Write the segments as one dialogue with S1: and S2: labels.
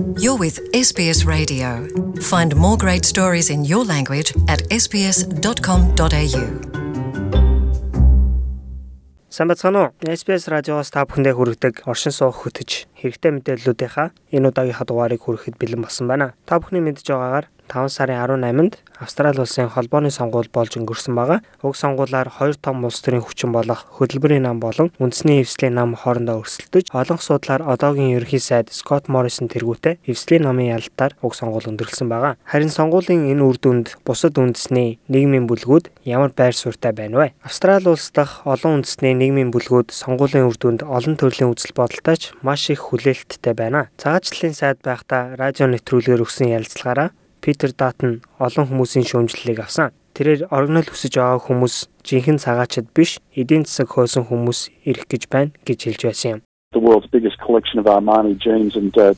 S1: You're with SBS Radio. Find more great stories in your language at sbs.com.au.
S2: Уу? SBS радиоос та бүхэндээ хүргэдэг оршин суух хөтөж хэрэгтэй мэдээллүүдийнхаа энэ удаагийн дугаарыг хүрэхэд бэлэн болсон байна. Та бүхний мэдж байгаагаар 5 сарын 18-нд Австрали улсын холбооны сонгуул болж өнгөрсөн байгаа. Уг сонгуулиар хоёр том улс төрийн хүчин болох хөтөлбөрийн нам болон үндэсний эвслийн нам хоорондоо өрсөлдөж, олон асуудлаар одоогийн ерөнхий сайд Скот Моррисон тэргүүтээ эвслийн намын ялалтаар уг сонгуул өндөрлсөн байгаа. Харин сонгуулийн энэ үр дүнд бусад үндэсний нийгмийн бүлгүүд ямар байр суурьтай байна вэ? Австрали улс дахь олон үндэсний нийгмийн бүлгүүд сонгуулийн үр дүнд олон төрлийн үзэл бодолтой ч маш их хүлээлттэй байна. Цагаачлалын сайд байхдаа радио нэвтрүүлгээр өгсөн ярилцлагаараа Питер Датн олон хүмүүсийн шүүмжлэлийг авсан. Тэрээр орогнол хүсэж байгаа хүмүүс жинхэнэ цагаачд биш, эдийн засаг хөөсөн хүмүүс ирэх гэж байна гэж хэлж байсан юм.
S3: The world's biggest collection of Armani jeans and uh,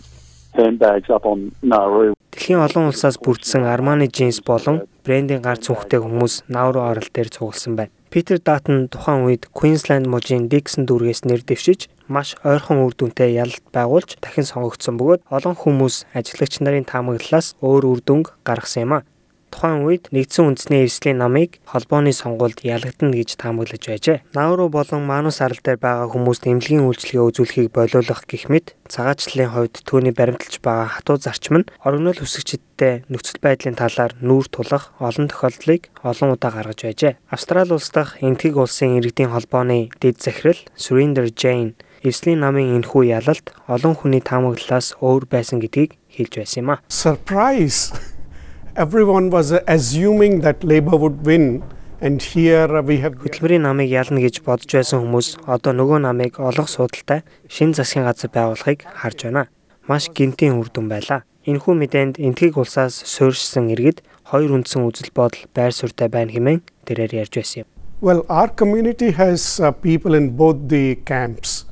S3: handbags up on Nauru.
S2: Дэлхийн олон улсаас бүрдсэн Armani jeans болон брендийн гар цүнхтэй хүмүүс Nauru орол дээр цугласан байна. Питер Датн тухайн үед Queensland мужийн Dixon дүүргээс нэр дэвшиж маш ойрхон үр дүнтэй ялалт байгуулж дахин сонгогдсон бөгөөд олон хүмүүс ажиллагч нарын таамаглалаас өөр үр дүнг гаргасан юм а. Тухайн үед нэгдсэн үндэсний эвслийн намыг холбооны сонгуульд ялагдана гэж таамаглаж байжээ. Науру болон Манус арал дээр байгаа хүмүүст эмнэлгийн үйлчлэгээ үзүүлэхийг болиулах гэх мэт цагаачлалын хувьд түүний баримталж байгаа хатуу зарчим нь орогнол хүсэгчдтэй нөхцөл байдлын талаар нүүр тулах олон тохиолдлыг олон удаа гаргаж байжээ. Австрали улс дахь энтгийг улсын иргэдийн холбооны дэд захирал Surinder Jane эвслийн намын энэхүү ялалт олон хүний таамаглалаас өөр байсан гэдгийг хэлж байсан юм а.
S4: surprise. Everyone was assuming that Labour would win. And here we have
S2: Хөтөлбөрийн намыг ялна гэж бодож байсан хүмүүс одоо нөгөө намыг олох судалтай шин засгийн газар байгуулахыг харж байна. Маш гинтийн үр дүн байлаа. Энэхүү мэдээнд энтгийг улсаас суурьшсан иргэд хоёр үндсэн үзэл бодол байр суурьтай байна хэмээн тэрээр ярьж байсан юм.
S4: Well, our community has uh, people in both the camps.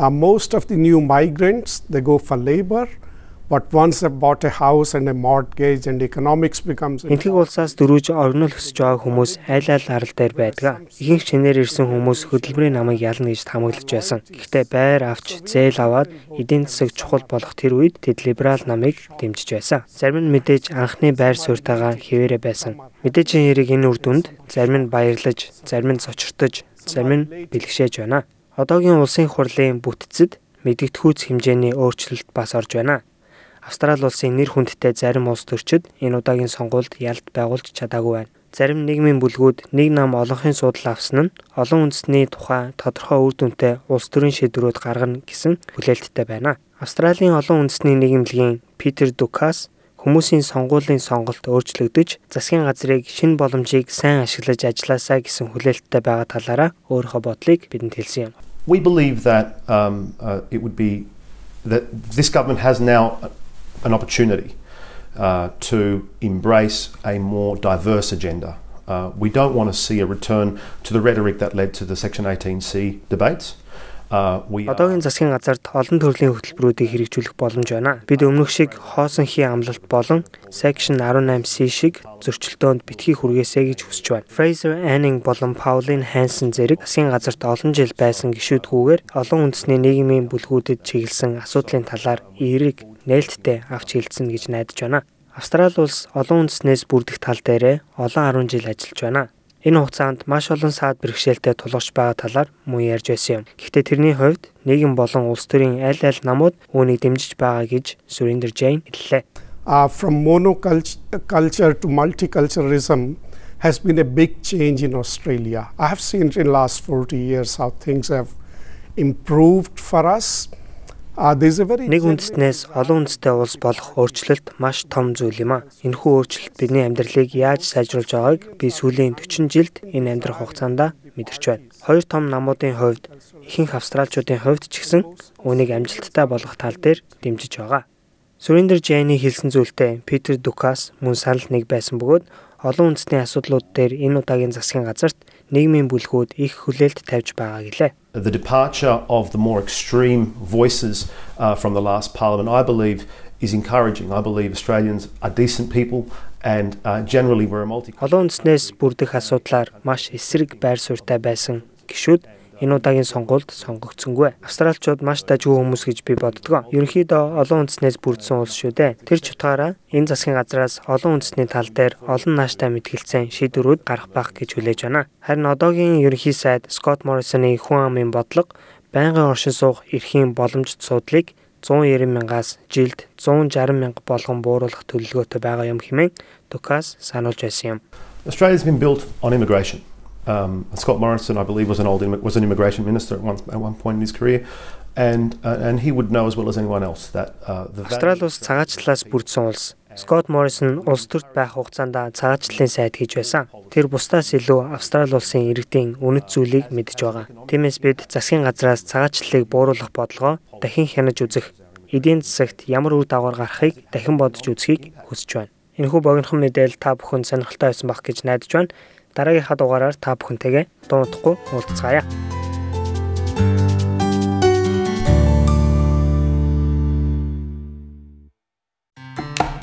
S4: Uh, most of the new migrants they go for labor, but once they bought a house and a mortgage and economics becomes
S2: Энтгийг улсаас дөрүүж оргинол өсөж байгаа хүмүүс айл айл арал дээр байдаг. Ихэнх шинээр ирсэн хүмүүс хөдөлмөрийн намыг ялна гэж таамаглаж байсан. Гэхдээ байр авч зээл аваад эдийн засаг чухал болох тэр үед тэд либерал намыг дэмжиж байсан. Зарим нь мэдээж анхны байр суурьтайгаа хിവэрэ байсан. Мэдээжийн хэрэг энэ үр дүнд зарим нь баярлаж, зарим нь цочртож, зарим нь бэлгшээж байна. Одоогийн улсын хурлын бүтцэд мэдгэдэггүйц хэмжээний өөрчлөлт бас орж байна. Австрали улсын нэр хүндтэй зарим улс төрчид энэ удаагийн сонгуульд ялт байгуулж чадаагүй байна. Зарим нийгмийн бүлгүүд нэг нам олонхын судал авсан нь олон үндэсний тухай тодорхой үр дүнтэй улс төрийн шийдвэрүүд гаргана гэсэн хүлээлттэй байна. Австралийн олон үндэсний нийгэмлэгийн Питер Дукас хүмүүсийн сонгуулийн сонголт өөрчлөгдөж засгийн газрыг шинэ боломжийг сайн ашиглаж ажилласаа гэсэн хүлээлттэй байгаа талаараа өөрийнхөө бодлыг бидэнд хэлсэн юм.
S5: We believe that um, uh, it would be that this government has now an opportunity uh, to embrace a more diverse agenda. Uh, we don't want to see a return to the rhetoric that led to the Section 18C debates.
S2: Одоогийн засгийн газарт олон төрлийн хөтөлбөрүүдийг хэрэгжүүлэх боломж байна. Бид өмнөх шиг хоосон хий амлалт болон Section 18C шиг зөрчилдөөнд битгий хүргээсэй гэж хүсэж байна. Fraser Anning болон Pauline Hanson зэрэг засгийн газарт олон жил байсан гишүүдгүйгээр олон үндэсний нийгмийн бүлгүүдэд чиглэсэн асуудлын талаар эерэг нээлттэй авч хэлсэн гэж найдаж байна. Австрали улс олон үндэснээс бүрдэх тал дээрээ олон 10 жил ажиллаж байна. Энэ хугацаанд маш олон саад бэрхшээлтэй тулгарч байгаа талаар мөн ярьж байсан юм. Гэхдээ тэрний хувьд нийгэм болон улс төрийн аль аль намууд үүнийг дэмжиж байгаа гэж Surinder Jane хэллээ.
S4: uh, from monoculture to multiculturalism has been a big change in Australia. I have seen in last 40 years how things have improved for us.
S2: Нэг үндэстнээс олон үндэстэй улс болох өөрчлөлт маш том зүйл юм а. Энэхүү өөрчлөлт бидний амьдралыг яаж сайжруулж байгааг би сүүлийн 40 жилд энэ амьдрах хугацаанд мэдэрч байна. Хоёр том намуудын хувьд ихэнх австралчуудын хувьд ч гэсэн үүнийг амжилттай болгох тал дээр дэмжиж байгаа. Surinder Jane-ийн хэлсэн зүйлтэй Питер Дукас мөн санал нэг байсан бөгөөд олон үндэсний асуудлууд дээр энэ удаагийн засгийн газарт нийгмийн бүлгүүд их хүлээлт тавьж байгаа гэлээ.
S5: the departure of the more extreme voices uh, from the last parliament, I believe, is encouraging. I believe Australians are decent people and uh, generally we're a multi.
S2: Олон үндэснээс бүрдэх асуудлаар маш эсрэг байр суурьтай байсан гişүүд энэ удаагийн сонгуульд сонгогдсонгүй. Австралчууд маш дажгүй хүмүүс гэж би боддог. Ерөнхийдөө олон үндэснээс бүрдсэн улс шүү дээ. Тэр ч утгаараа энэ засгийн газраас олон үндэсний тал дээр олон нааштай мэтгэлцэн шийдвэрүүд гарах байх гэж хүлээж байна. Харин одоогийн ерөнхий сайд Скот Моррисоны хүн амын бодлого байнгын оршин суух эрхийн боломжит суудлыг 190 мянгаас жилд 160 мянга болгон бууруулах төлөвлөгөөтэй байгаа юм хэмээн Дукас сануулж байсан юм.
S5: Australia's been built on immigration. Um, Scott Morrison, I believe, was an old was an immigration minister at one at one point in his career, and uh, and he would know as well as anyone else that uh, the
S2: Австрали улс цагаачлалаас бүрдсэн улс. Скот Моррисон улс төрт байх хугацаанд цагаачлалын сайд хийж байсан. Тэр бусдаас илүү Австрали улсын иргэдийн үнэт зүйлийг мэдж байгаа. Тиймээс бид засгийн газраас цагаачлалыг бууруулах бодлогоо дахин хянаж үзэх, эдийн засагт ямар үр дагавар гарахыг дахин бодож үзхийг хүсэж байна. Энэхүү богинохон мэдээлэл та бүхэн сонирхолтой байсан бах гэж найдаж байна. Дараагийнхаа дугаараар та бүхэнтэйгээ дуутахгүй уулзцаая.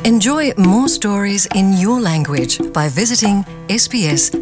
S1: Enjoy more stories in your language by visiting sbs.com.au.